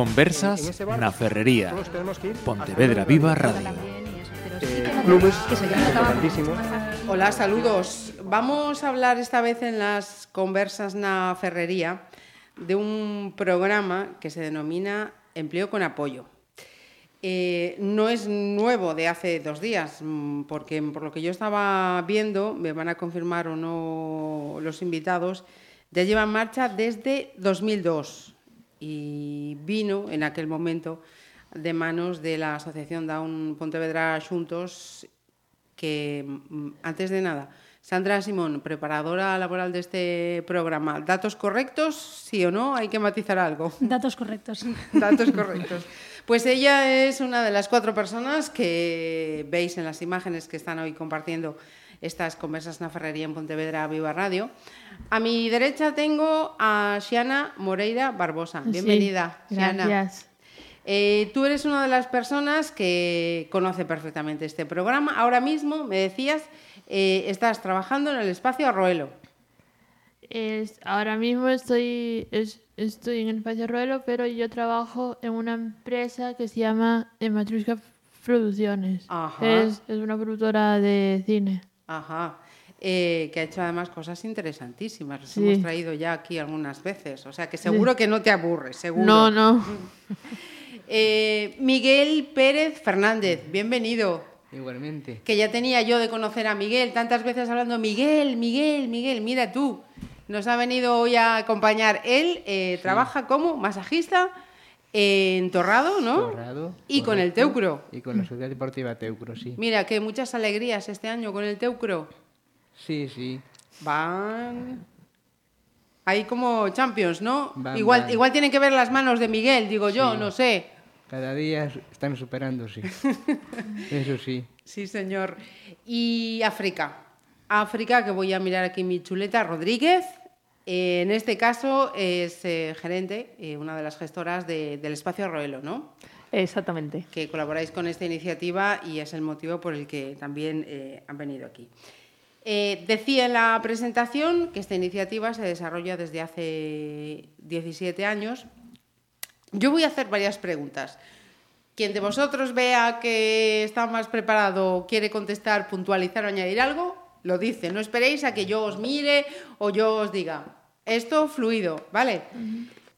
Conversas na Ferrería. Pontevedra Viva Radio. Eh, clubes. Hola, saludos. Vamos a hablar esta vez en las conversas na Ferrería de un programa que se denomina Empleo con Apoyo. Eh, no es nuevo de hace dos días, mm, porque por lo que yo estaba viendo, me van a confirmar o no los invitados, ya lleva en marcha desde 2002 y vino en aquel momento de manos de la Asociación Down Pontevedra Xuntos que, mm, antes de nada, Sandra Simón, preparadora laboral de este programa. ¿Datos correctos? Sí o no? Hay que matizar algo. Datos correctos. Datos correctos. Pues ella es una de las cuatro personas que veis en las imágenes que están hoy compartiendo estas conversas en la Ferrería en Pontevedra Viva Radio. A mi derecha tengo a Xiana Moreira Barbosa. Bienvenida, sí, Xiana. Gracias. Eh, tú eres una de las personas que conoce perfectamente este programa. Ahora mismo, me decías, eh, estás trabajando en el espacio Arroelo. Es, ahora mismo estoy, es- estoy en el Espacio Ruelo, pero yo trabajo en una empresa que se llama Matrushka Producciones. Ajá. Es, es una productora de cine. Ajá. Eh, que ha hecho además cosas interesantísimas. Las Sí. hemos traído ya aquí algunas veces. O sea que seguro que no te aburres, seguro. No, no. Eh, Miguel Pérez Fernández, bienvenido. Igualmente. Que ya tenía yo de conocer a Miguel, tantas veces hablando, Miguel, Miguel, Miguel, mira tú. Nos ha venido hoy a acompañar. Él eh, trabaja como masajista en Torrado, ¿no? Torrado, Y con el. Teucro. Y con la Sociedad Deportiva Teucro, sí. Mira, que muchas alegrías este año con el Teucro. Sí, sí. Van ahí como champions, ¿no? Van, igual, van. igual tienen que ver las manos de Miguel, digo yo, Sí. no sé. Cada día están superándose. Eso sí. Sí, señor. Y África. África, que voy a mirar aquí mi chuleta, Rodríguez. Eh, en este caso es eh, gerente, eh, una de las gestoras de- del espacio Arroelo, ¿no? Exactamente. Que colaboráis con esta iniciativa y es el motivo por el que también han venido aquí. Decía en la presentación que esta iniciativa se desarrolla desde hace 17 años. Yo voy a hacer varias preguntas. Quien de vosotros vea que está más preparado, quiere contestar, puntualizar o añadir algo, lo dice. No esperéis a que yo os mire o yo os diga. Esto fluido, ¿vale?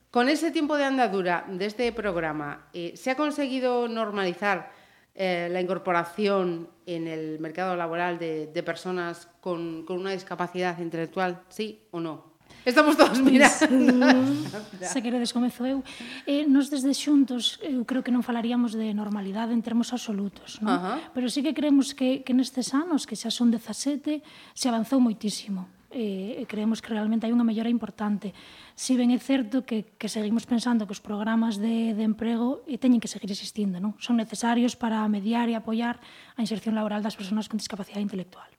Con ese tiempo de andadura de este programa, eh, ¿se ha conseguido normalizar eh, la incorporación en el mercado laboral de, personas con una discapacidad intelectual? ¿Sí o no? Estamos todos mirando. Se queredes comezo eu. Eh, nos desde xuntos, eu creo que non falaríamos de normalidade en termos absolutos, non? Uh -huh. Pero sí que creemos que, que nestes anos, que xa son 17, se avanzou moitísimo eh, creemos que realmente hai unha mellora importante. Si ben é certo que, que seguimos pensando que os programas de, de emprego eh, teñen que seguir existindo, non? son necesarios para mediar e apoiar a inserción laboral das persoas con discapacidade intelectual.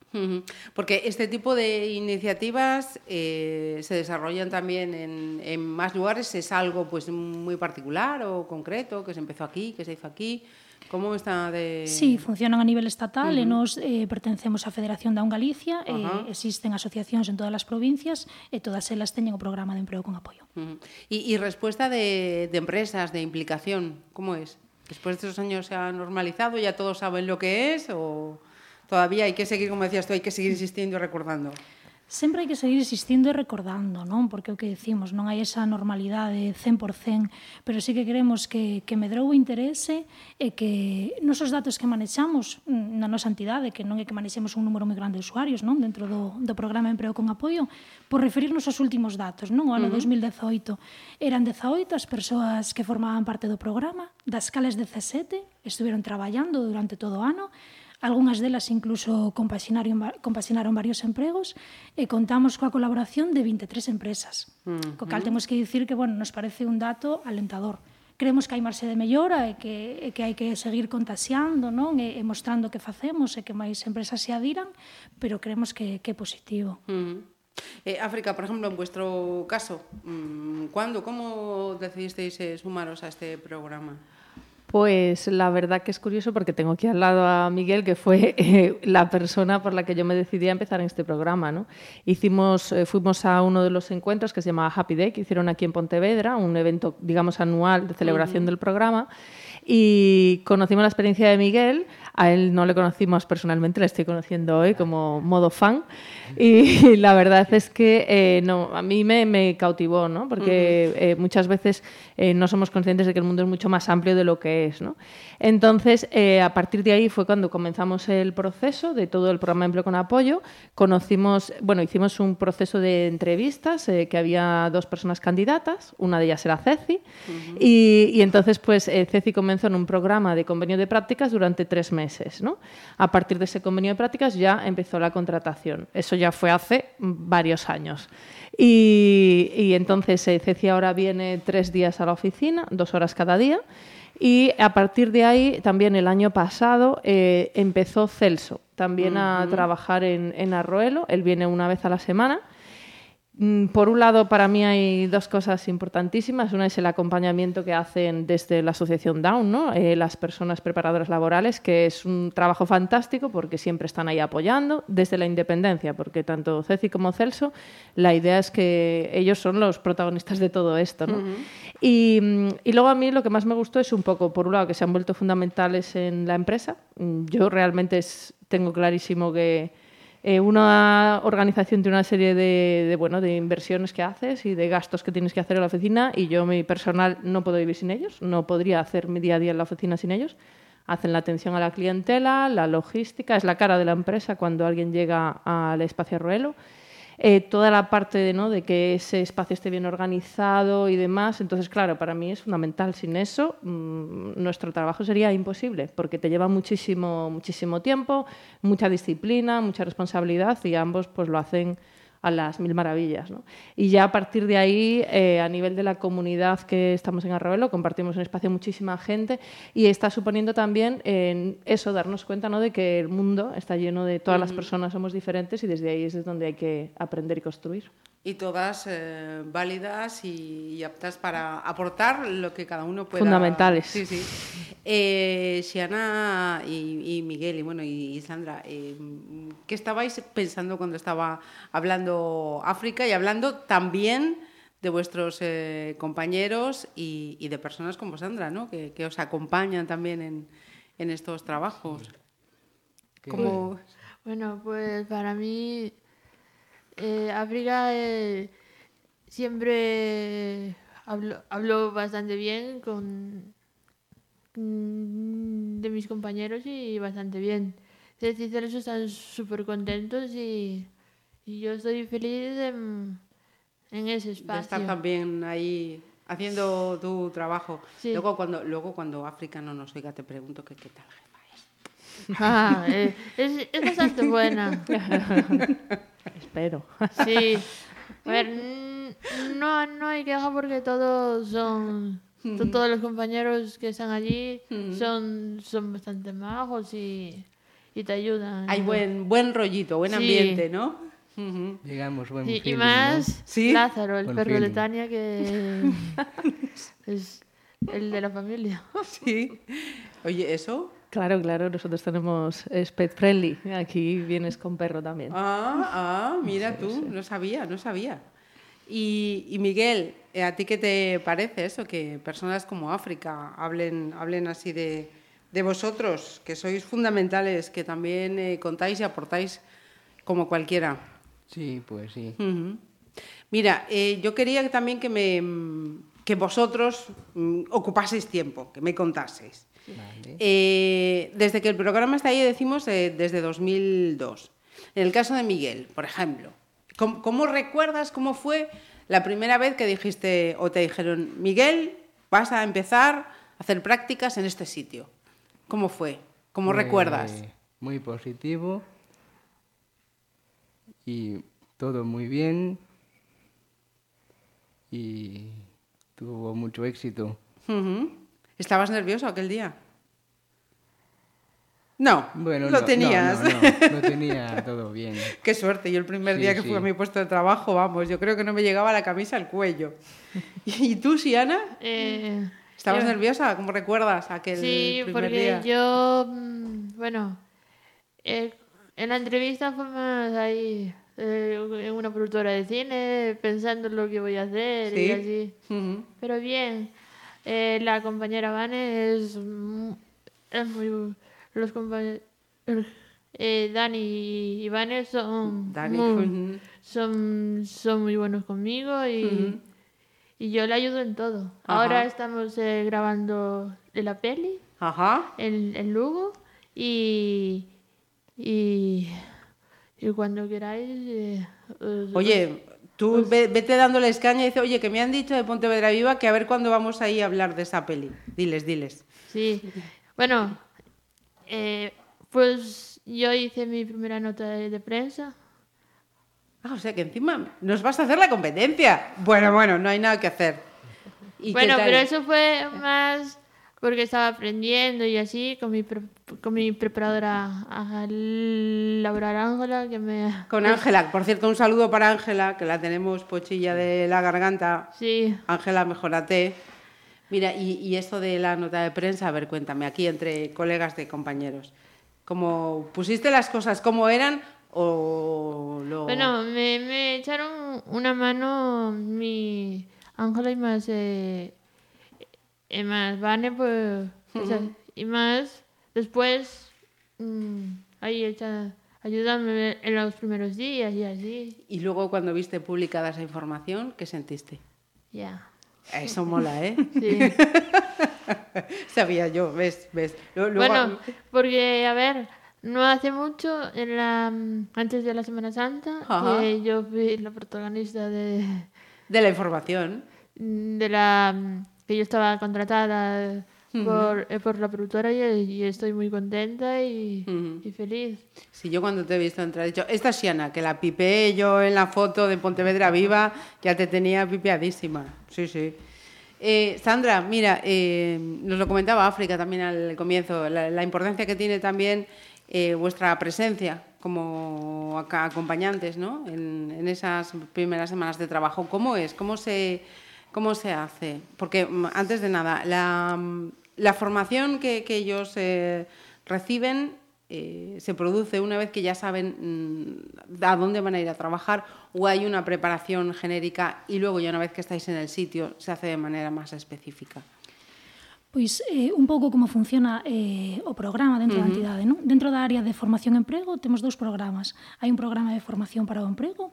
Porque este tipo de iniciativas eh, se desarrollan también en, en más lugares. ¿Es algo pues muy particular o concreto que se empezó aquí, que se hizo aquí? ¿Cómo está de...? Sí, funcionan a nivel estatal uh -huh. e nos eh, pertencemos á Federación da Un Galicia, uh. -huh. eh, existen asociacións en todas as provincias e todas elas teñen o programa de emprego con apoio. Ujú. y, y respuesta de, de empresas, de implicación, ¿cómo es? ¿Después de esos años se ha normalizado? ¿Ya todos saben lo que es? ¿O todavía hai que seguir, como decías tú, hai que seguir insistindo e recordando. Sempre hai que seguir insistindo e recordando, non? Porque o que decimos, non hai esa normalidade 100%, pero sí que queremos que, que medrou o interese e que nosos datos que manexamos mm, na nosa entidade, que non é que manexemos un número moi grande de usuarios, non? Dentro do, do programa Emprego con Apoio, por referirnos aos últimos datos, non? O ano uh -huh. 2018 eran 18 as persoas que formaban parte do programa, das cales 17 estiveron traballando durante todo o ano, Algunhas delas incluso compaxinaron, compaxinaron varios empregos e contamos coa colaboración de 23 empresas. Mm, co cal temos que dicir que, bueno, nos parece un dato alentador. Creemos que hai marxe de mellora e que, e que hai que seguir contaxiando non? E, e mostrando que facemos e que máis empresas se adiran, pero creemos que, que é positivo. Mm. Eh, África, por ejemplo, en vuestro caso, mm, ¿cuándo, cómo decidisteis eh, sumaros a este programa? Pues la verdad que es curioso porque tengo aquí al lado a Miguel, que fue eh, la persona por la que yo me decidí a empezar en este programa. ¿no? Hicimos, eh, fuimos a uno de los encuentros que se llamaba Happy Day, que hicieron aquí en Pontevedra, un evento, digamos, anual de celebración del programa y conocimos la experiencia de Miguel. A él no le conocimos personalmente, le estoy conociendo hoy como modo fan. Y la verdad es que eh, no, a mí me, me cautivó, ¿no? porque eh, muchas veces eh, no somos conscientes de que el mundo es mucho más amplio de lo que es. ¿no? Entonces, a partir de ahí fue cuando comenzamos el proceso de todo el programa Empleo con Apoyo. Conocimos, bueno, hicimos un proceso de entrevistas, que había dos personas candidatas, una de ellas era Ceci, y, y, entonces pues Ceci comenzó en un programa de convenio de prácticas durante tres meses. ¿no? A partir de ese convenio de prácticas ya empezó la contratación. Eso ya fue hace varios años. Y, y entonces eh, Ceci ahora viene tres días a la oficina, dos horas cada día. Y a partir de ahí, también el año pasado, eh, empezó Celso también a trabajar en, en Arroelo. Él viene una vez a la semana. Mm, Por un lado, para mí hay dos cosas importantísimas. Una es el acompañamiento que hacen desde la Asociación Down, ¿no? Eh, las personas preparadoras laborales, que es un trabajo fantástico porque siempre están ahí apoyando, desde la independencia, porque tanto Ceci como Celso, la idea es que ellos son los protagonistas de todo esto. ¿no? y, mm, y luego a mí lo que más me gustó es un poco, por un lado, que se han vuelto fundamentales en la empresa. Mm, Yo realmente es- tengo clarísimo que eh, una organización tiene una serie de, de, bueno, de inversiones que haces y de gastos que tienes que hacer en la oficina y yo, mi personal, no puedo vivir sin ellos, no podría hacer mi día a día en la oficina sin ellos. Hacen la atención a la clientela, la logística, es la cara de la empresa cuando alguien llega al espacio Ruelo. Eh, toda la parte de, ¿no? de que ese espacio esté bien organizado y demás. Entonces, claro, para mí es fundamental. Sin eso, mmm, nuestro trabajo sería imposible, porque te lleva muchísimo, muchísimo tiempo, mucha disciplina, mucha responsabilidad y ambos pues lo hacen a las mil maravillas. ¿no? Y ya a partir de ahí, eh, a nivel de la comunidad que estamos en Arroelo, compartimos un espacio muchísima gente y está suponiendo también en eso, darnos cuenta ¿no? de que el mundo está lleno de todas las personas, somos diferentes y desde ahí es desde donde hay que aprender y construir. Y todas eh, válidas y, y aptas para aportar lo que cada uno pueda. Fundamentales. Sí, sí. Eh, Xiana y, y Miguel y bueno y, y Sandra, eh, ¿qué estabais pensando cuando estaba hablando África y hablando también de vuestros eh, compañeros y, y de personas como Sandra, ¿no? que, que os acompañan también en, en estos trabajos? Como... Bueno, pues para mí eh, África eh, siempre hablo, hablo bastante bien con mm, de mis compañeros y bastante bien. Y Celso están súper contentos y, y yo estoy feliz en, en ese de espacio. estar también ahí haciendo tu trabajo. Sí. Luego cuando luego cuando África no nos oiga te pregunto que qué tal jefa es. Ah, eh, es, es bastante buena. Espero. Sí. A ver, mm, no, no hay queja porque todos son. to- Todos los compañeros que están allí son, son bastante majos y, y te ayudan. Hay buen buen rollito, buen Sí. ambiente, ¿no? Llegamos buen Sí, y más ¿Sí? Lázaro, el Buen perro de. Tania, que es el de la familia. Sí. Oye, ¿eso? Claro, claro, nosotros tenemos es pet friendly. Aquí vienes con perro también. Ah, ah, mira tú, no sabía, no sabía. Y, y Miguel, eh, ¿a ti qué te parece eso? Que personas como África hablen, hablen así de, de vosotros, que sois fundamentales, que también eh, contáis y aportáis como cualquiera. Sí, pues sí. Mira, eh, yo quería que también que, me, que vosotros mm, ocupaseis tiempo, que me contaseis. Vale. Eh, desde que el programa está ahí, decimos eh, desde 2002. En el caso de Miguel, por ejemplo, ¿cómo, cómo recuerdas cómo fue la primera vez que dijiste o te dijeron, Miguel, vas a empezar a hacer prácticas en este sitio? ¿Cómo fue? ¿Cómo Fue recuerdas? Muy positivo y todo muy bien y tuvo mucho éxito. Ujú. ¿Estabas nervioso aquel día? No, Bueno, lo no, tenías. No, no, lo tenía todo bien. Qué suerte. Yo el primer Sí, día que sí. fui a mi puesto de trabajo, vamos, yo creo que no me llegaba la camisa al cuello. ¿Y tú, Siana? Eh, ¿Estabas Yo- nerviosa? ¿Cómo recuerdas aquel Sí, primer porque día? yo, mm, bueno, eh, en la entrevista fue más ahí, eh, en una productora de cine, pensando en lo que voy a hacer Sí. y así. Pero bien, eh, la compañera Vane es, es muy... Los compañeros... Eh, Dani y Vane son, Dani, muy, ujú. son, son muy buenos conmigo y, y yo le ayudo en todo. Ajá. Ahora estamos eh, grabando la peli Ajá. en, en Lugo y, y, y cuando queráis... eh, os- Oye, tú ve- vete dándoles caña y dice, oye, que me han dicho de Pontevedra Viva que a ver cuándo vamos ahí a hablar de esa peli. Diles, diles. Sí, bueno, eh, pues yo hice mi primera nota de, de prensa. Ah, o sea que encima nos vas a hacer la competencia. Bueno, bueno, no hay nada que hacer. ¿Y qué Bueno, pero eso fue más porque estaba aprendiendo y así con mi, pre- con mi preparadora ajá, Laura Ángela, que me... Con Ángela, por cierto, un saludo para Ángela, que la tenemos pochilla de la garganta. Sí, Ángela, mejorate. Mira, y, y esto de la nota de prensa, a ver, cuéntame, aquí entre colegas de compañeros. ¿Cómo pusiste las cosas como eran o lo...? bueno, me, me echaron una mano mi Ángela y más... Eh, y más Vane, pues... o sea, y más después... mm, ahí echa, ayudándome en los primeros días y así. Y luego cuando viste publicada esa información, ¿qué sentiste? Ya. Eso mola, ¿eh? Sí. Sabía yo, ves, ves. Luego- Bueno, porque, a ver, no hace mucho, en la, mm, antes de la Semana Santa, Ajá. que yo fui la protagonista de, De la información. de la... que yo estaba contratada por, eh, por la productora y, y estoy muy contenta y, Ujú. y feliz. Si yo cuando te he visto entrar he dicho, esta es Siana, que la pipeé yo en la foto de Pontevedra Viva, ya te tenía pipeadísima. Sí, sí. Eh, Sandra, mira, eh, nos lo comentaba África también al comienzo, la, la importancia que tiene también eh, vuestra presencia como acompañantes ¿no? en, en esas primeras semanas de trabajo. ¿Cómo es? ¿Cómo se, cómo se hace? Porque mm, antes de nada, la, mm, la formación que, que ellos eh, reciben eh, se produce una vez que ya saben mm, a dónde van a ir a trabajar o hay una preparación genérica y luego ya una vez que estáis en el sitio se hace de manera más específica. Pois eh, un pouco como funciona eh, o programa dentro uh -huh. da entidade. Non? Dentro da área de formación emprego temos dous programas. Hai un programa de formación para o emprego,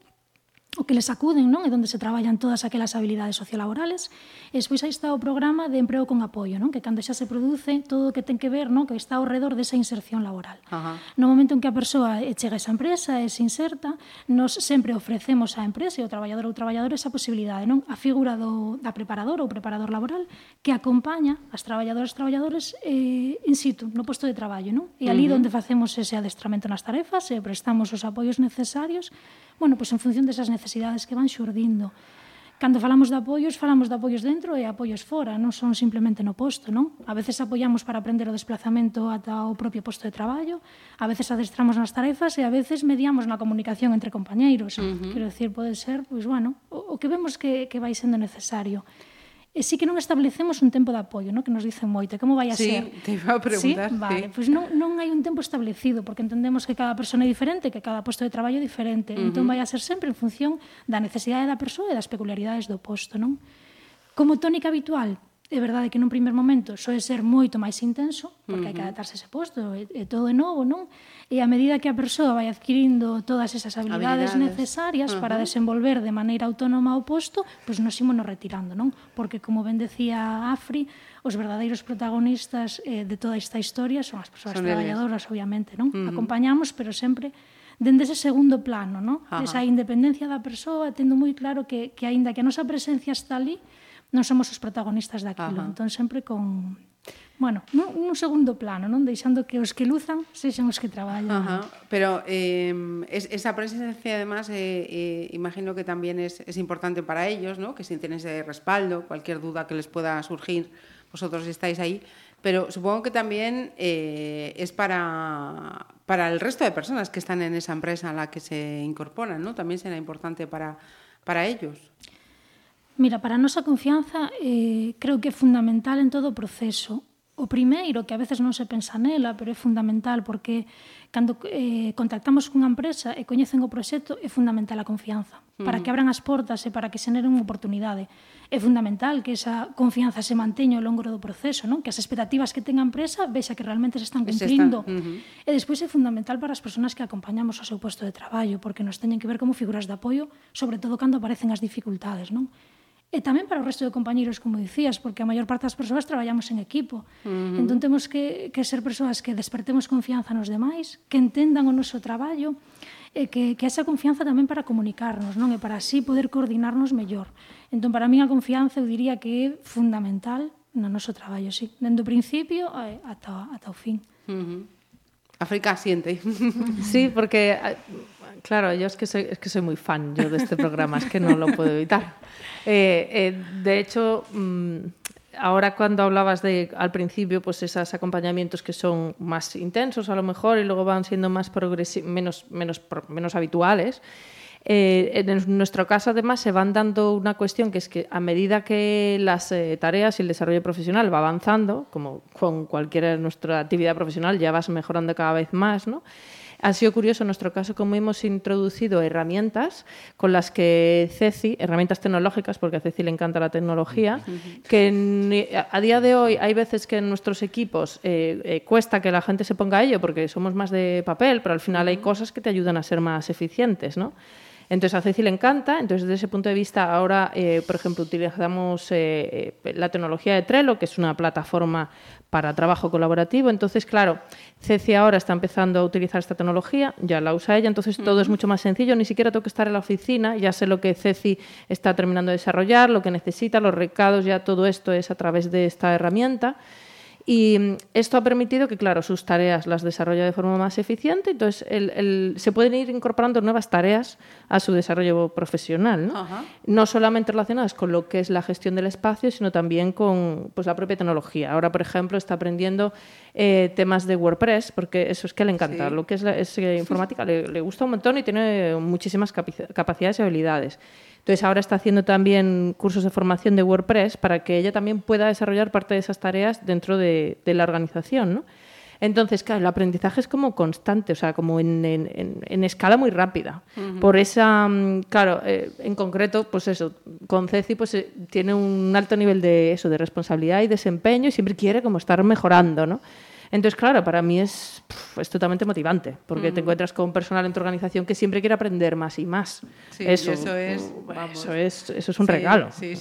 o que les acuden, non? É onde se traballan todas aquelas habilidades sociolaborales. E despois aí está o programa de emprego con apoio, non? Que cando xa se produce todo o que ten que ver, non? Que está ao redor desa inserción laboral. Ajá. No momento en que a persoa chega a esa empresa e se inserta, nos sempre ofrecemos á empresa e ao traballador ou traballadora esa posibilidade, non? A figura do, da preparadora ou preparador laboral que acompaña as traballadoras e traballadores eh, in situ, no posto de traballo, non? E ali uh -huh. onde facemos ese adestramento nas tarefas e prestamos os apoios necesarios bueno, pois en función desas necesidades que van xurdindo. Cando falamos de apoios, falamos de apoios dentro e apoios fora, non son simplemente no posto, non? A veces apoiamos para aprender o desplazamento ata o propio posto de traballo, a veces adestramos nas tarefas e a veces mediamos na comunicación entre compañeiros. Uh -huh. Quero decir, pode ser, pois, bueno, o, o que vemos que, que vai sendo necesario e sí que non establecemos un tempo de apoio, no? que nos dicen moito, como vai a sí, ser? Sí, te iba a preguntar. Sí? Vale, sí. pois pues non, non hai un tempo establecido, porque entendemos que cada persona é diferente, que cada posto de traballo é diferente, uh -huh. entón vai a ser sempre en función da necesidade da persoa e das peculiaridades do posto, non? Como tónica habitual, é verdade que nun primer momento soe ser moito máis intenso, porque uh -huh. hai que adaptarse a ese posto, e, e todo é novo, non? E a medida que a persoa vai adquirindo todas esas habilidades, habilidades. necesarias uh -huh. para desenvolver de maneira autónoma o posto, pois nos ímonos retirando, non? Porque, como ben decía Afri, os verdadeiros protagonistas eh, de toda esta historia son as persoas son traballadoras, eles. obviamente, non? Uh -huh. Acompañamos, pero sempre dende ese segundo plano, non? Esa independencia da persoa, tendo moi claro que, que aínda que a nosa presencia está ali, non somos os protagonistas daquilo. Ajá. Entón, sempre con... Bueno, nun, nun segundo plano, non? Deixando que os que luzan sexan os que traballan. Ajá. Pero eh, es, esa presencia, además, eh, eh, imagino que también es, es importante para ellos, ¿no? Que sienten ese respaldo, cualquier duda que les pueda surgir, vosotros estáis ahí. Pero supongo que también eh, es para, para el resto de personas que están en esa empresa a la que se incorporan, ¿no? También será importante para, para ellos. Mira, para a nosa confianza eh, creo que é fundamental en todo o proceso. O primeiro, que a veces non se pensa nela, pero é fundamental porque cando eh, contactamos cunha empresa e coñecen o proxecto é fundamental a confianza. Para que abran as portas e para que xeneren unha oportunidade. É fundamental que esa confianza se manteña ao longo do proceso, non? que as expectativas que tenga a empresa vexa que realmente se están cumprindo. Se están, uh -huh. E despois é fundamental para as persoas que acompañamos ao seu posto de traballo, porque nos teñen que ver como figuras de apoio, sobre todo cando aparecen as dificultades. Non? e tamén para o resto de compañeiros, como dicías, porque a maior parte das persoas traballamos en equipo. Uh -huh. Entón temos que, que ser persoas que despertemos confianza nos demais, que entendan o noso traballo, e que, que esa confianza tamén para comunicarnos, non? E para así poder coordinarnos mellor. Entón, para min a confianza eu diría que é fundamental no noso traballo, sí. Dendo o principio ata, ata o fin. Uh -huh. África siente. Sí, porque, claro, yo es que soy, es que soy muy fan yo de este programa, es que no lo puedo evitar. Eh, eh, de hecho, mm, ahora cuando hablabas de al principio, pues esos acompañamientos que son más intensos a lo mejor y luego van siendo más menos, menos, menos habituales. Eh, en nuestro caso, además, se van dando una cuestión que es que a medida que las eh, tareas y el desarrollo profesional va avanzando, como con cualquier nuestra actividad profesional, ya vas mejorando cada vez más, ¿no? Ha sido curioso en nuestro caso cómo hemos introducido herramientas con las que Ceci, herramientas tecnológicas, porque a Ceci le encanta la tecnología, que a día de hoy hay veces que en nuestros equipos eh, eh, cuesta que la gente se ponga a ello porque somos más de papel, pero al final hay cosas que te ayudan a ser más eficientes, ¿no? Entonces a Ceci le encanta, entonces desde ese punto de vista ahora, eh, por ejemplo, utilizamos eh, eh, la tecnología de Trello, que es una plataforma para trabajo colaborativo. Entonces, claro, Ceci ahora está empezando a utilizar esta tecnología, ya la usa ella, entonces todo es mucho más sencillo, ni siquiera tengo que estar en la oficina, ya sé lo que Ceci está terminando de desarrollar, lo que necesita, los recados, ya todo esto es a través de esta herramienta. Y mm, esto ha permitido que, claro, sus tareas las desarrolla de forma más eficiente, entonces el- el- se pueden ir incorporando nuevas tareas a su desarrollo profesional, ¿no? No solamente relacionadas con lo que es la gestión del espacio, sino también con pues, la propia tecnología. Ahora, por ejemplo, está aprendiendo eh, temas de WordPress, porque eso es que le encanta. Sí. Lo que es, la, es, eh, informática le, le gusta un montón y tiene muchísimas capacidades y habilidades. Entonces ahora está haciendo también cursos de formación de WordPress para que ella también pueda desarrollar parte de esas tareas dentro de, de la organización. ¿no? Entonces, claro, el aprendizaje es como constante, o sea, como en, en- en- en escala muy rápida. Por esa, mm, claro, eh, en concreto, pues eso, con Ceci pues eh, tiene un alto nivel de eso, de responsabilidad y desempeño y siempre quiere como estar mejorando, ¿no? Entonces, claro, para mí es, es totalmente motivante, porque te encuentras con personal en tu organización que siempre quiere aprender más y más. Sí, y eso es, eso es, eso es un Sí, regalo. sí,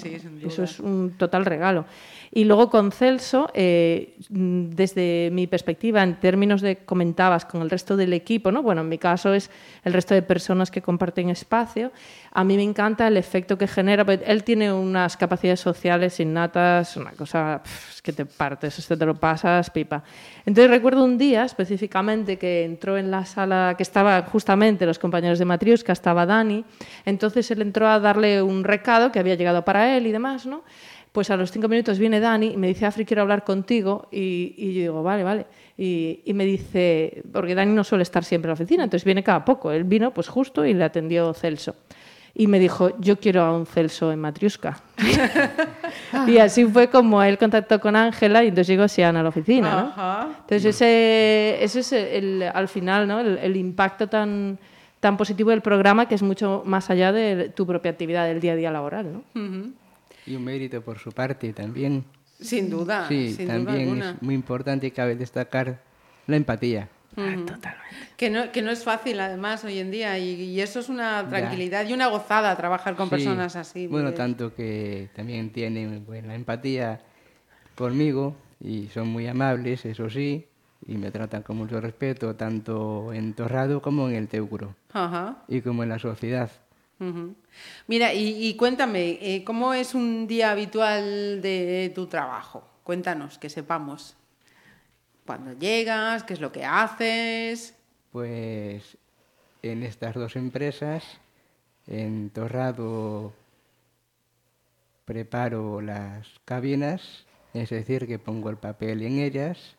Eso es un total regalo. Y luego con Celso, eh, desde mi perspectiva, en términos de comentabas con el resto del equipo, ¿no? Bueno, en mi caso es el resto de personas que comparten espacio. A mí me encanta el efecto que genera. pues, Él tiene unas capacidades sociales innatas, una cosa que te partes, esto te lo pasas pipa. Entonces recuerdo un día específicamente que entró en la sala que estaba justamente los compañeros de Matriusca, estaba Dani. Entonces él entró a darle un recado que había llegado para él y demás, ¿no? Pues a los cinco minutos viene Dani y me dice, Afri, quiero hablar contigo. Y, y yo digo, vale, vale. Y, y me dice, porque Dani no suele estar siempre en la oficina, entonces viene cada poco. Él vino pues justo y le atendió Celso. Y me dijo, yo quiero a un Celso en Matriusca. y así fue como él contactó con Ángela y entonces llegó Siana a la oficina. ¿no? Entonces ese, ese es el, al final ¿no? el, el impacto tan, tan positivo del programa que es mucho más allá de tu propia actividad del día a día laboral. ¿no? Ujú. Y un mérito por su parte también. Sin duda, Sí, sin duda también alguna. es muy importante y cabe destacar la empatía. Que no, que no es fácil, además, hoy en día, y, y eso es una tranquilidad y una gozada trabajar con Sí, personas así. Bueno, tanto que también tienen buena empatía conmigo y son muy amables, eso sí, y me tratan con mucho respeto, tanto en Torrado como en el Teucro Ajá. y como en la sociedad. Mira, y, y cuéntame, eh, ¿cómo es un día habitual de tu trabajo? Cuéntanos, que sepamos. ¿Cuándo llegas? ¿Qué es lo que haces? Pues en estas dos empresas, en Torrado preparo las cabinas, es decir, que pongo el papel en ellas,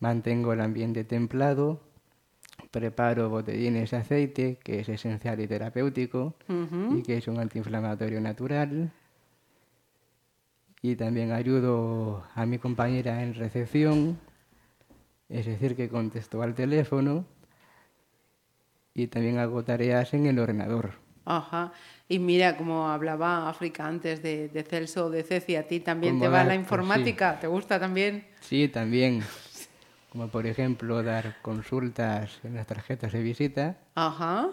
mantengo el ambiente templado, preparo botellines de aceite, que es esencial y terapéutico, y que es un antiinflamatorio natural, y también ayudo a mi compañera en recepción, es decir, que contesto al teléfono y también hago tareas en el ordenador. Ajá. Y mira, como hablaba África antes de, de Celso, de Ceci, ¿a ti también te va la dato, informática? ¿Te gusta también? Sí, también, como por ejemplo dar consultas en las tarjetas de visita Ajá.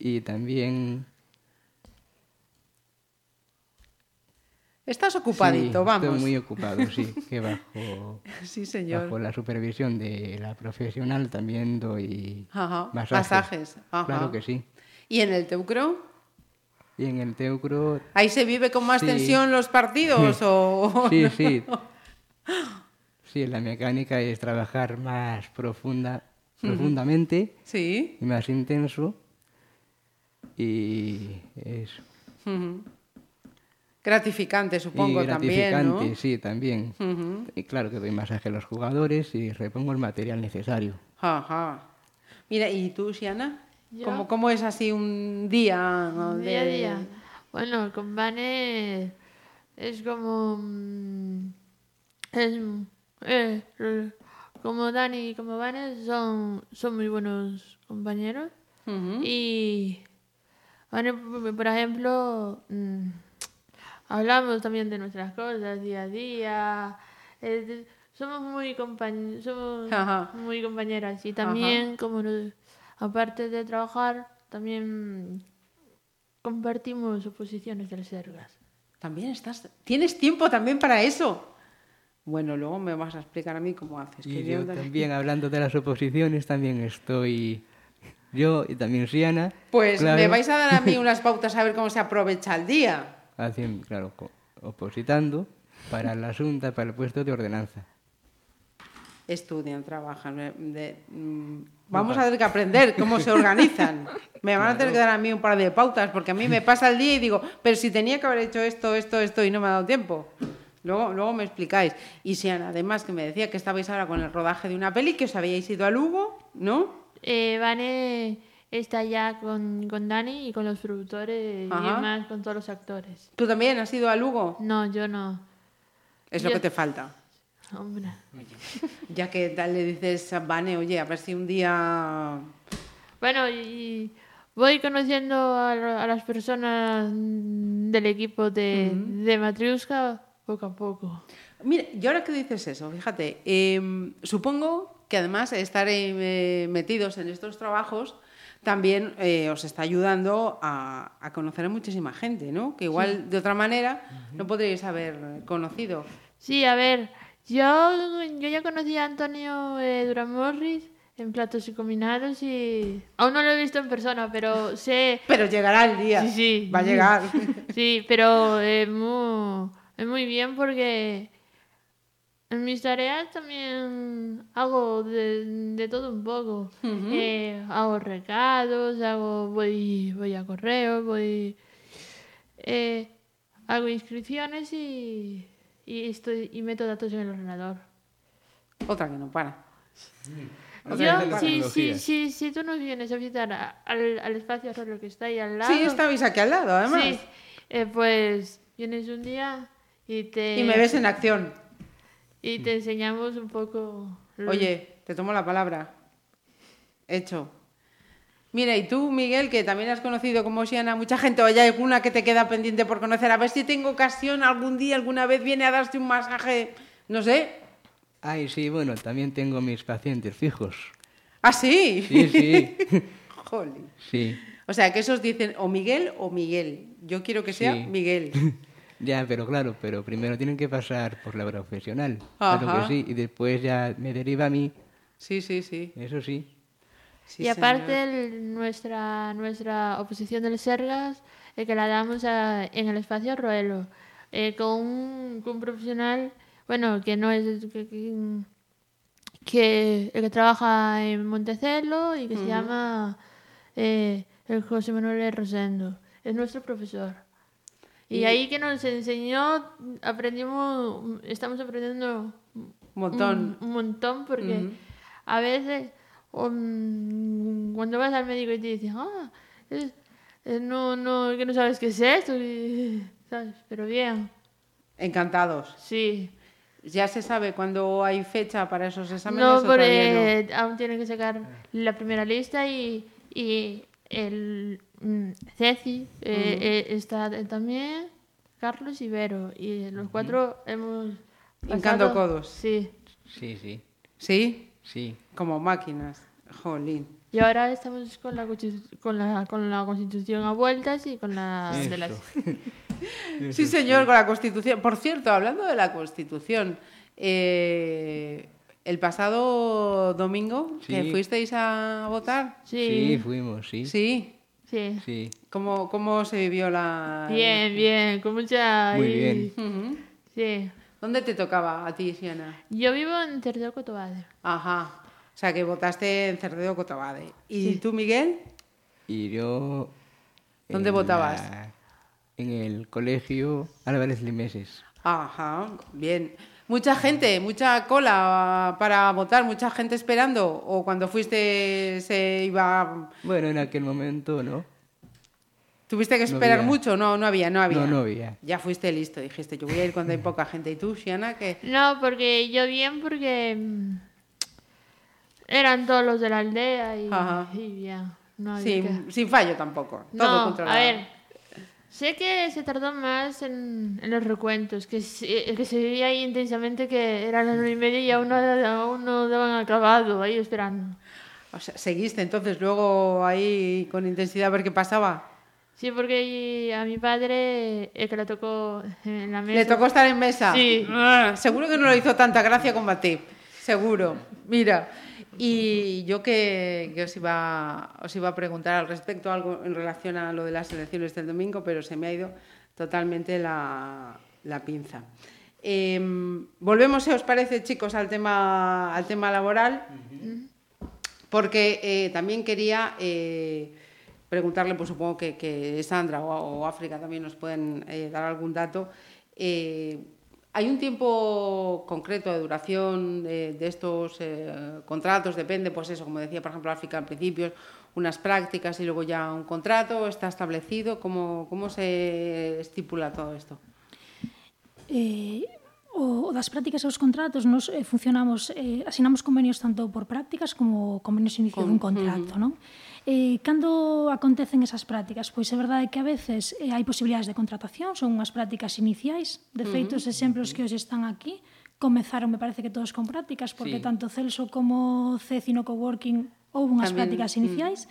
y también Estás ocupadito, Sí, vamos. Estoy muy ocupado, sí, que bajo, Sí, señor. bajo la supervisión de la profesional también doy Ajá. masajes. Masajes. Ajá. Claro que sí. ¿Y en el Teucro? Y en el Teucro, ¿Ahí se vive con más Sí. tensión los partidos? o... sí, sí. Sí, la mecánica es trabajar más profunda, profundamente Sí. y más intenso. Y es Ujú. Gratificante, supongo, y también, gratificante, ¿no? sí, también. Y claro que doy masaje a los jugadores y repongo el material necesario. Ajá. Mira, ¿y tú, Siana? ¿Cómo, ¿Cómo es así un día? ¿no? Día a de- día. Bueno, con Vane es como. mm, Es, eh, eh, como Dani y como Vane son, son muy buenos compañeros. Y. Vane, por ejemplo, mm, hablamos también de nuestras cosas día a día. eh, somos muy compañ somos Ajá. muy compañeras y también como nos- aparte de trabajar también compartimos oposiciones del Sergas. También estás... ¿Tienes tiempo también para eso? Bueno, luego me vas a explicar a mí cómo haces. que Y yo yo también- hablando de las oposiciones, también estoy yo y también Siana. Pues claro, me vais a dar a mí unas pautas a ver cómo se aprovecha el día. Haciendo, claro, opositando para la Junta, para el puesto de ordenanza. Estudian, trabajan. eh, de- mm, vamos a tener que aprender cómo se organizan. Me van a tener que dar a mí un par de pautas, porque a mí me pasa el día y digo, pero si tenía que haber hecho esto, esto, esto y no me ha dado tiempo. Luego, luego me explicáis. Y si además que me decía que estabais ahora con el rodaje de una peli, que os habíais ido a Lugo, ¿no? Eh, Vane está ya con, con Dani y con los productores Ajá. y más con todos los actores. ¿Tú también has ido a Lugo? No, yo no. Es lo que te falta. Hombre. Ya que tal le dices a Vane, oye, a ver si un día... Bueno, y voy conociendo a, la- a las personas del equipo de, de Matriuska poco a poco. Mira, y ahora que dices eso, fíjate, em, supongo que además estar eh, metidos en estos trabajos también eh, os está ayudando a, a conocer a muchísima gente, ¿no? Que igual de otra manera no podríais haber conocido. Sí, a ver, yo, yo ya conocí a Antonio eh, Durán Morris en platos y combinados y aún no lo he visto en persona, pero sé... Pero llegará el día. Sí, sí. Va a llegar. Sí, pero muy, es muy bien porque en mis tareas también hago de, de todo un poco. Eh, hago recados, hago, voy, voy a correo, voy, eh, hago inscripciones y, y, estoy, y meto datos en el ordenador. Otra que no para. Yo, la si, tecnología. si, si, si tú nos vienes a visitar al, al espacio Arroyo que está ahí al lado, Sí, estabais aquí al lado, además. Sí, eh, pues vienes un día y te, Y me ves en acción. y te enseñamos un poco. lo- Oye, te tomo la palabra. Hecho. Mira, y tú, Miguel, que también has conocido como Siana a mucha gente, o hay alguna que te queda pendiente por conocer, a ver si tengo ocasión algún día, alguna vez viene a darte un masaje, no sé. Ay, sí, bueno, también tengo mis pacientes fijos. ¿Ah, sí? Sí, sí. Jolín. sí. O sea, que esos dicen o Miguel o Miguel. Yo quiero que sea Sí. Miguel. Ya, pero claro, pero primero tienen que pasar por la profesional. Claro Ajá. que sí, y después ya me deriva a mí, Sí, sí, sí. eso sí. Sí, y aparte el- nuestra, nuestra oposición del Sergas, eh, que la damos a- en el espacio Roelo, eh, con, un, con un profesional, bueno, que no es... que, que, que, el que trabaja en Montecelo y que se llama eh, el José Manuel Rosendo. Es nuestro profesor. Y, Y- ahí que nos enseñó, aprendimos, estamos aprendiendo Un montón. un, un montón porque a veces um, cuando vas al médico y te dicen, ah, es- no, no, que no sabes qué es esto, y- ¿sabes? pero bien. Encantados. Sí. ¿Ya se sabe cuándo hay fecha para esos exámenes? No, porque aún tienen que sacar la primera lista y, y el Ceci eh, eh, está también, Carlos y Vero. Y los cuatro hemos. Hincando codos. Sí. Sí, sí, ¿Sí? sí. Como máquinas. Jolín. Y ahora estamos con la, constitu- con la, con la constitución a vueltas y con la de las. Sí, señor, con la Constitución. Por cierto, hablando de la Constitución, eh, el pasado domingo que fuisteis a votar, Sí, Sí. fuimos, sí. sí. Sí. Sí. ¿Cómo, cómo se vivió la...? Bien, bien, con mucha. Muy bien. Sí. ¿Dónde te tocaba a ti, Siena? Yo vivo en Cerdeo Cotobade. Ajá. O sea, que votaste en Cerdeo Cotabade. ¿Y tú, Miguel? Y yo... ¿Dónde en votabas? la- En el colegio Álvarez Limeses. Ajá, bien. Mucha gente, mucha cola para votar, mucha gente esperando. ¿O cuando fuiste se iba... Bueno, en aquel momento, ¿no? ¿Tuviste que esperar mucho? No, no había, no había. No, no había. Ya fuiste listo, dijiste, yo voy a ir cuando hay poca gente. ¿Y tú, Siana, qué? No, porque yo bien, porque mm, eran todos los de la aldea y, Ajá. y bien. No había Sin, que- sin fallo tampoco. Todo No, controlado. a ver, sé que se tardó más en, en los recuentos, que se, que se veía ahí intensamente que eran las nueve y media y aún no, aún no daban acabado, ahí esperando. O sea, seguiste entonces luego ahí con intensidad a ver qué pasaba. Sí, porque a mi padre, el que le tocó en la mesa... ¿Le tocó estar en mesa? Sí. Ah, seguro que no le hizo tanta gracia combatir. Seguro. Mira, y yo que, que os, iba, os iba a preguntar al respecto algo en relación a lo de las elecciones del domingo, pero se me ha ido totalmente la, la pinza. Em, volvemos, si os parece, chicos, al tema, al tema laboral, porque eh, también quería eh, preguntarle, pues supongo que, que Sandra o, o África también nos pueden eh, dar algún dato. Eh, ¿Hay un tiempo concreto de duración de, de estos eh, contratos? Depende, pues eso, como decía, por ejemplo, África al principio, unas prácticas y luego ya un contrato, ¿está establecido? ¿Cómo, cómo se estipula todo esto? Eh, o, o das prácticas e os contratos nos eh, funcionamos eh, asinamos convenios tanto por prácticas como convenios inicio Con, dun contrato, mm. non? Eh, cando acontecen esas prácticas? Pois é verdade que a veces eh, hai posibilidades de contratación, son unhas prácticas iniciais, de feito, os exemplos que hoxe están aquí, comezaron, me parece que todos con prácticas, porque sí. tanto Celso como Ceci no coworking houve unhas Tamén, prácticas iniciais,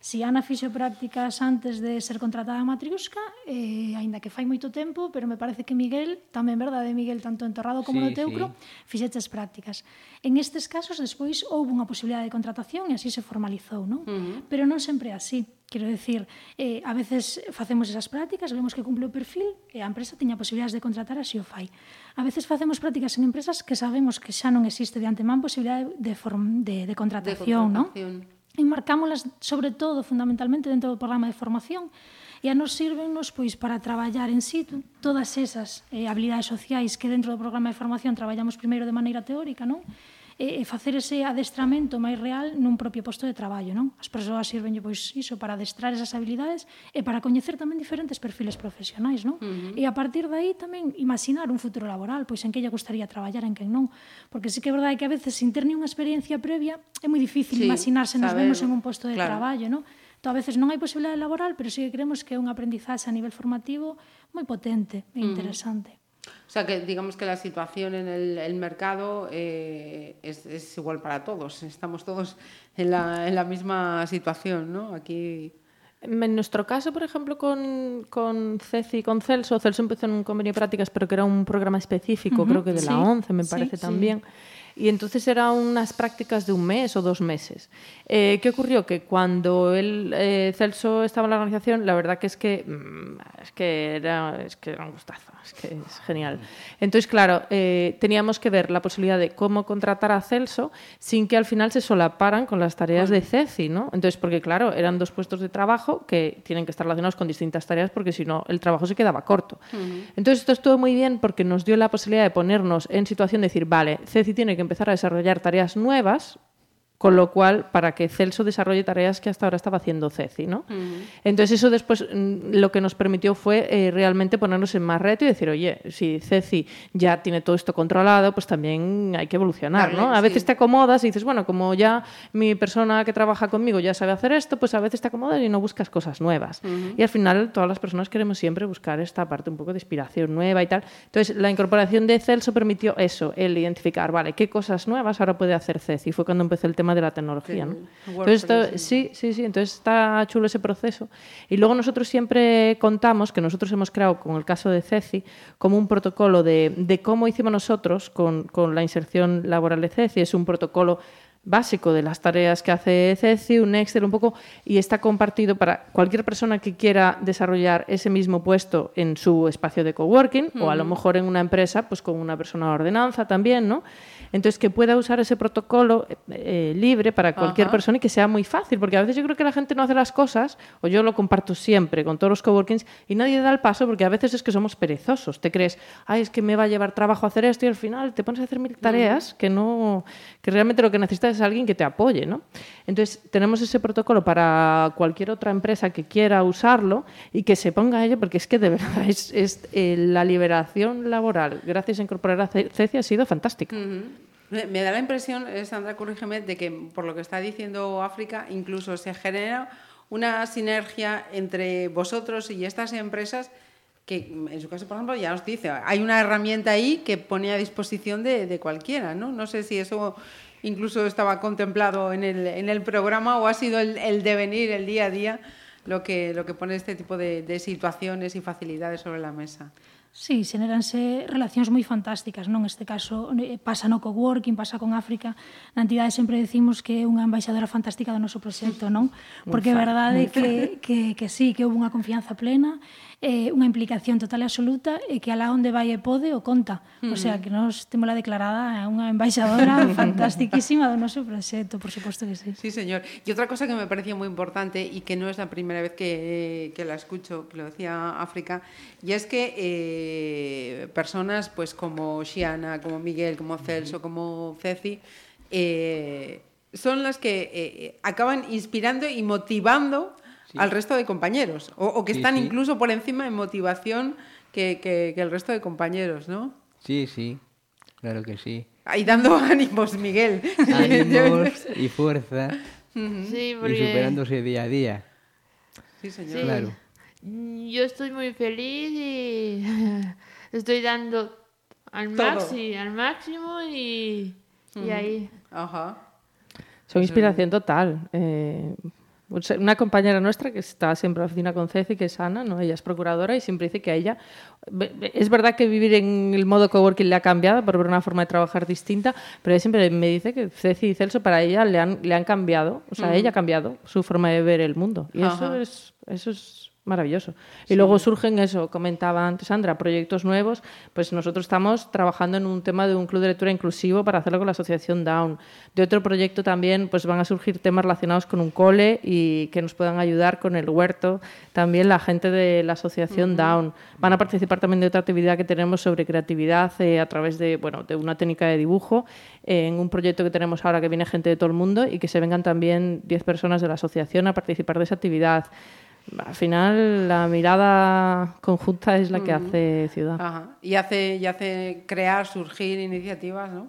Si Ana fixo prácticas antes de ser contratada a Matriusca, eh, aínda que fai moito tempo, pero me parece que Miguel, tamén verdade, Miguel, tanto en Torrado como sí, no Teucro, sí. fixeches prácticas. En estes casos, despois, houve unha posibilidade de contratación e así se formalizou, non? Uh -huh. Pero non sempre así. Quero decir, eh, a veces facemos esas prácticas, vemos que cumple o perfil e a empresa tiña posibilidades de contratar así o fai. A veces facemos prácticas en empresas que sabemos que xa non existe de antemán posibilidade de, form, de, de contratación, de contratación. non? e marcámolas sobre todo fundamentalmente dentro do programa de formación e a nos sirvennos pois para traballar en situ todas esas eh, habilidades sociais que dentro do programa de formación traballamos primeiro de maneira teórica, non? e, e facer ese adestramento máis real nun propio posto de traballo, non? As persoas sirvenlle pois iso para adestrar esas habilidades e para coñecer tamén diferentes perfiles profesionais, non? Uh -huh. E a partir de aí tamén imaginar un futuro laboral, pois en que lle gustaría traballar, en que non, porque sí que é verdade que a veces sin ter unha experiencia previa é moi difícil sí, imaginarse nos vemos en un posto de claro. traballo, non? Entón, a veces non hai posibilidade laboral, pero sí que creemos que é un aprendizaxe a nivel formativo moi potente e interesante. Uh -huh. O sea, que digamos que la situación en el, el mercado eh, es, es igual para todos. Estamos todos en la, en la misma situación, ¿no? Aquí. En nuestro caso, por ejemplo, con, con Ceci y con Celso, Celso empezó en un convenio de prácticas, pero que era un programa específico, creo que de la 11, me sí, parece sí. también. Y entonces eran unas prácticas de un mes o dos meses. Eh, ¿Qué ocurrió? Que cuando él, eh, Celso estaba en la organización, la verdad que es que, mm, es que, era, es que era un gustazo, es que es genial. Entonces, claro, eh, teníamos que ver la posibilidad de cómo contratar a Celso sin que al final se solaparan con las tareas de Ceci, ¿no? Entonces, porque claro, eran dos puestos de trabajo que tienen que estar relacionados con distintas tareas porque si no, el trabajo se quedaba corto. Entonces, esto estuvo muy bien porque nos dio la posibilidad de ponernos en situación de decir, vale, Ceci tiene que empezar a desarrollar tareas nuevas Con lo cual, para que Celso desarrolle tareas que hasta ahora estaba haciendo Ceci, ¿no? Entonces, eso después mm, lo que nos permitió fue eh, realmente ponernos en más reto y decir, oye, si Ceci ya tiene todo esto controlado, pues también hay que evolucionar, ¿no? A veces sí. te acomodas y dices, bueno, como ya mi persona que trabaja conmigo ya sabe hacer esto, pues a veces te acomodas y no buscas cosas nuevas. Y al final, todas las personas queremos siempre buscar esta parte un poco de inspiración nueva y tal. Entonces, la incorporación de Celso permitió eso, el identificar, vale, qué cosas nuevas ahora puede hacer Ceci. Fue cuando empezó el tema de la tecnología, ¿no? Entonces, sí, sí, sí. Entonces, está chulo ese proceso. Y luego nosotros siempre contamos, que nosotros hemos creado, con el caso de Ceci, como un protocolo de, de cómo hicimos nosotros con, con la inserción laboral de Ceci. Es un protocolo básico de las tareas que hace Ceci, un Excel un poco, y está compartido para cualquier persona que quiera desarrollar ese mismo puesto en su espacio de coworking o a lo mejor en una empresa, pues con una persona de ordenanza también, ¿no? Entonces, que pueda usar ese protocolo eh, eh, libre para cualquier Ajá. persona y que sea muy fácil, porque a veces yo creo que la gente no hace las cosas, o yo lo comparto siempre con todos los coworkings, y nadie da el paso porque a veces es que somos perezosos. Te crees, ay, es que me va a llevar trabajo hacer esto, y al final te pones a hacer mil tareas que no, que realmente lo que necesitas es alguien que te apoye, ¿no? Entonces, tenemos ese protocolo para cualquier otra empresa que quiera usarlo y que se ponga a ello, porque es que de verdad es, es, eh, la liberación laboral, gracias a incorporar a Ce- Ceci, ha sido fantástica. Me da la impresión, eh, Sandra, corrígeme, de que por lo que está diciendo África, incluso se genera una sinergia entre vosotros y estas empresas que, en su caso, por ejemplo, ya os dice, hay una herramienta ahí que pone a disposición de, cualquiera, ¿no? No sé si eso incluso estaba contemplado en el, programa o ha sido el, devenir, el día a día, lo que, lo que pone este tipo de situaciones y facilidades sobre la mesa. Sí, xeneranse relacións moi fantásticas, non? Este caso eh, pasa no coworking, pasa con África. Na entidade sempre decimos que é unha embaixadora fantástica do noso proxecto, non? Mm. Porque é verdade que, que, que sí, que houve unha confianza plena eh, unha implicación total e absoluta, e que alá onde vai e pode o conta. O sea, que nos temos la declarada é unha embaixadora fantastiquísima do noso proxecto, por suposto que sí. Sí, señor. Y otra cosa que me parecía muy importante y que no es la primera vez que, que la escucho, que lo decía África, y es que eh, personas pues como Xiana, como Miguel, como Celso, como Ceci, eh, son las que eh, acaban inspirando y motivando al resto de compañeros, o, o que Sí, están sí. incluso por encima en motivación que, que- que el resto de compañeros, ¿no? Sí, sí, claro que sí. Ahí dando ánimos, Miguel. Ánimos y fuerza Sí, y porque superándose día a día. Sí, señor. Sí. Claro. yo estoy muy feliz y estoy dando al, maxi, al máximo y, y ahí. Ajá. Son inspiración total. Eh, una compañera nuestra que está siempre en la oficina con Ceci, que es Ana, ¿no? ella es procuradora y siempre dice que a ella... Es verdad que vivir en el modo coworking le ha cambiado por ver una forma de trabajar distinta, pero ella siempre me dice que Ceci y Celso para ella le han, le han cambiado, o sea, ella ha cambiado su forma de ver el mundo. Y eso es, eso es maravilloso. Y luego surgen eso, comentaba antes Sandra, proyectos nuevos, pues nosotros estamos trabajando en un tema de un club de lectura inclusivo para hacerlo con la asociación Down. De otro proyecto también pues van a surgir temas relacionados con un cole y que nos puedan ayudar con el huerto, también la gente de la asociación Down. Van a participar también de otra actividad que tenemos sobre creatividad eh, a través de, bueno, de una técnica de dibujo, eh, en un proyecto que tenemos ahora que viene gente de todo el mundo y que se vengan también 10 personas de la asociación a participar de esa actividad. Al final, la mirada conjunta es la que hace ciudad. Ajá. Y hace, y hace crear, surgir iniciativas, ¿no?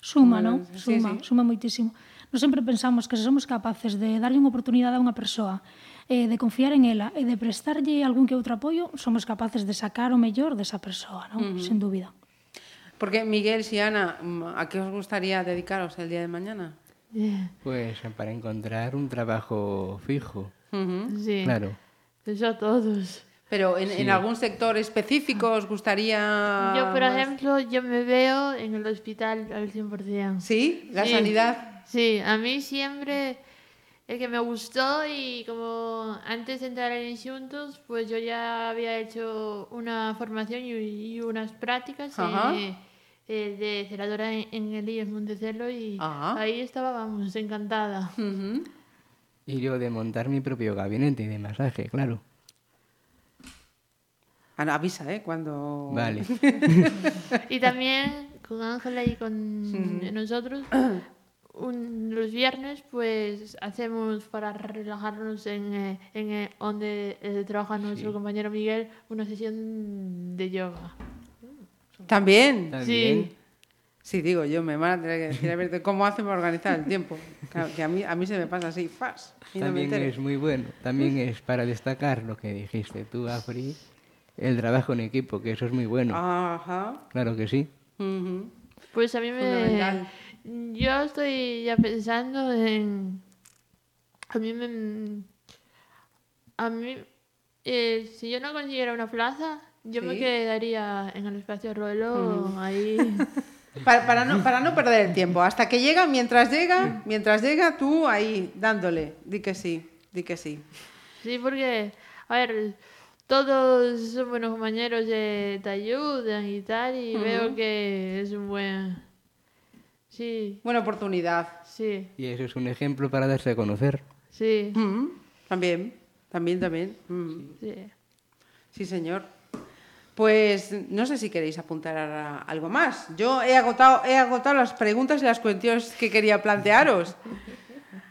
Suma, bueno, non? Suma, sí, sí. suma moitísimo. Nos sempre pensamos que se somos capaces de darlle unha oportunidade a unha persoa, eh, de confiar en ela e de prestarlle algún que outro apoio, somos capaces de sacar o mellor desa persoa, non? Uh -huh. Sen dúbida. Porque, Miguel, Siana, mm, ¿a que os gustaría dedicaros el día de mañana? Yeah. Pues para encontrar un trabajo fijo. Ujú. Sí, Claro. eso a todos. Pero en, en algún sector específico os gustaría... Yo, por más? ejemplo, yo me veo en el hospital al 100%. ¿Sí? ¿La Sí. sanidad? Sí, a mí siempre el que me gustó y como antes de entrar en Juntos, pues yo ya había hecho una formación y, y unas prácticas eh, eh, de ceradora en, en el IES Montecelo y Ajá. ahí estaba, vamos, encantada. Ujú. Y yo de montar mi propio gabinete de masaje, claro. Ah, no, avisa, ¿eh? Cuando... Vale. Y también con Ángela y con nosotros, un- los viernes pues hacemos para relajarnos en, eh, en eh, donde eh, trabaja nuestro compañero Miguel una sesión de yoga. También. También. Sí, digo yo, me van a tener que decir a ver cómo hacen para organizar el tiempo. Claro, que a mí, a mí se me pasa así, fas. Y no me También es muy bueno. También es para destacar lo que dijiste tú, Afri, el trabajo en equipo, que eso es muy bueno. Ajá. Claro que sí. Pues a mí me... Yo estoy ya pensando en... A mí me... A mí... eh, si yo no consiguiera una plaza, yo me Sí. quedaría en el espacio Ruelo, ahí... Para, para no, para no perder el tiempo. Hasta que llega, mientras llega, mientras llega, tú ahí dándole. Di que sí, di que sí. Sí, porque, a ver, todos son buenos compañeros, eh, te ayudan y tal, y veo que es un buen... Sí, Buena oportunidad. sí, Y eso es un ejemplo para darse a conocer. sí, Mm, También, también, también. Mm. sí. Sí, señor. Pues no sé si queréis apuntar a algo más. Yo he agotado, he agotado las preguntas y las cuestiones que quería plantearos.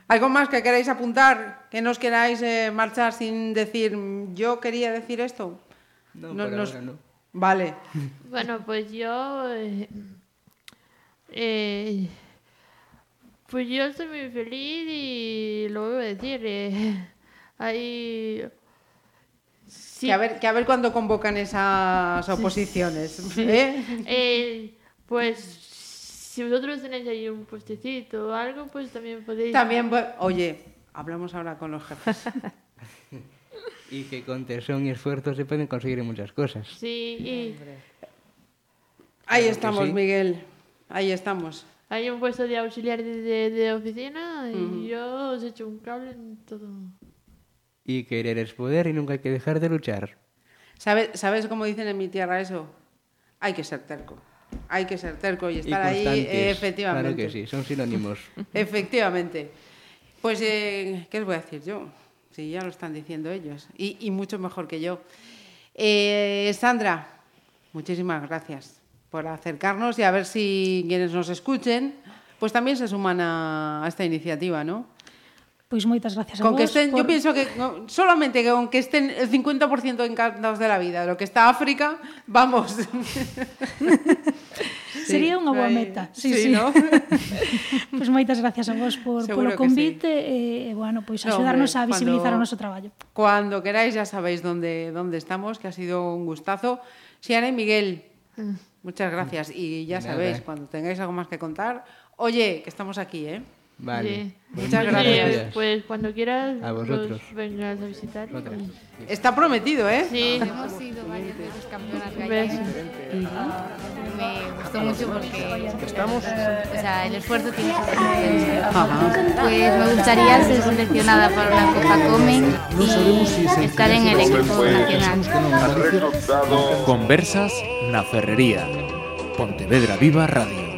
¿Algo más que queráis apuntar? ¿Que no os queráis eh, marchar sin decir, "Mm, yo quería decir esto? No, No- nos- no. Vale. Bueno, pues yo... eh, eh, pues yo estoy muy feliz y lo voy a decir. eh, hay... Sí, Que, a ver, que a ver cuándo convocan esas oposiciones. ¿eh? eh, pues si vosotros tenéis ahí un puestecito o algo, pues también podéis... También, oye, hablamos ahora con los jefes. Y que con tesón y esfuerzo se pueden conseguir muchas cosas. Sí, y Ahí estamos, sí. Miguel. Ahí estamos. hay un puesto de auxiliar de, de- de oficina y yo os echo un cable en todo. Y querer es poder y nunca hay que dejar de luchar. ¿Sabes, ¿Sabes cómo dicen en mi tierra eso? Hay que ser terco. Hay que ser terco y Y estar ahí, constantes. eh, efectivamente. Claro que sí, son sinónimos. Efectivamente. Pues, eh, ¿qué os voy a decir yo? Sí, ya lo están diciendo ellos. Y, y mucho mejor que yo. Eh, Sandra, muchísimas gracias por acercarnos y a ver si quienes nos escuchen, pues también se suman a, a esta iniciativa, ¿no? Pois moitas gracias a Con que vos estén, yo por- pienso que no, solamente que con que estén el 50% encantados de la vida, de lo que está África, vamos. Sería unha boa meta. Sí, sí, sí. ¿no? pois moitas gracias a vos por Seguro polo que convite e, e bueno, pois No, axudarnos hombre, a visibilizar cuando- o noso traballo. Cuando queráis ya sabéis dónde, dónde estamos, que ha sido un gustazo. Siana y Miguel, muchas gracias. Y ya nada. sabéis, cuando tengáis algo más que contar, oye, que estamos aquí, ¿eh? Vale. Sí. Pues Muchas Sí, gracias. pues cuando quieras A vosotros. nos vengas a visitar. Está prometido, ¿eh? Sí, Hemos sido varias veces campeonas me gustó mucho porque estamos, o sea, el esfuerzo tiene su recompensa. Pues me gustaría ser seleccionada para la Copa Comen y estar en el equipo nacional. Conversas na Ferrería. Pontevedra Viva Radio.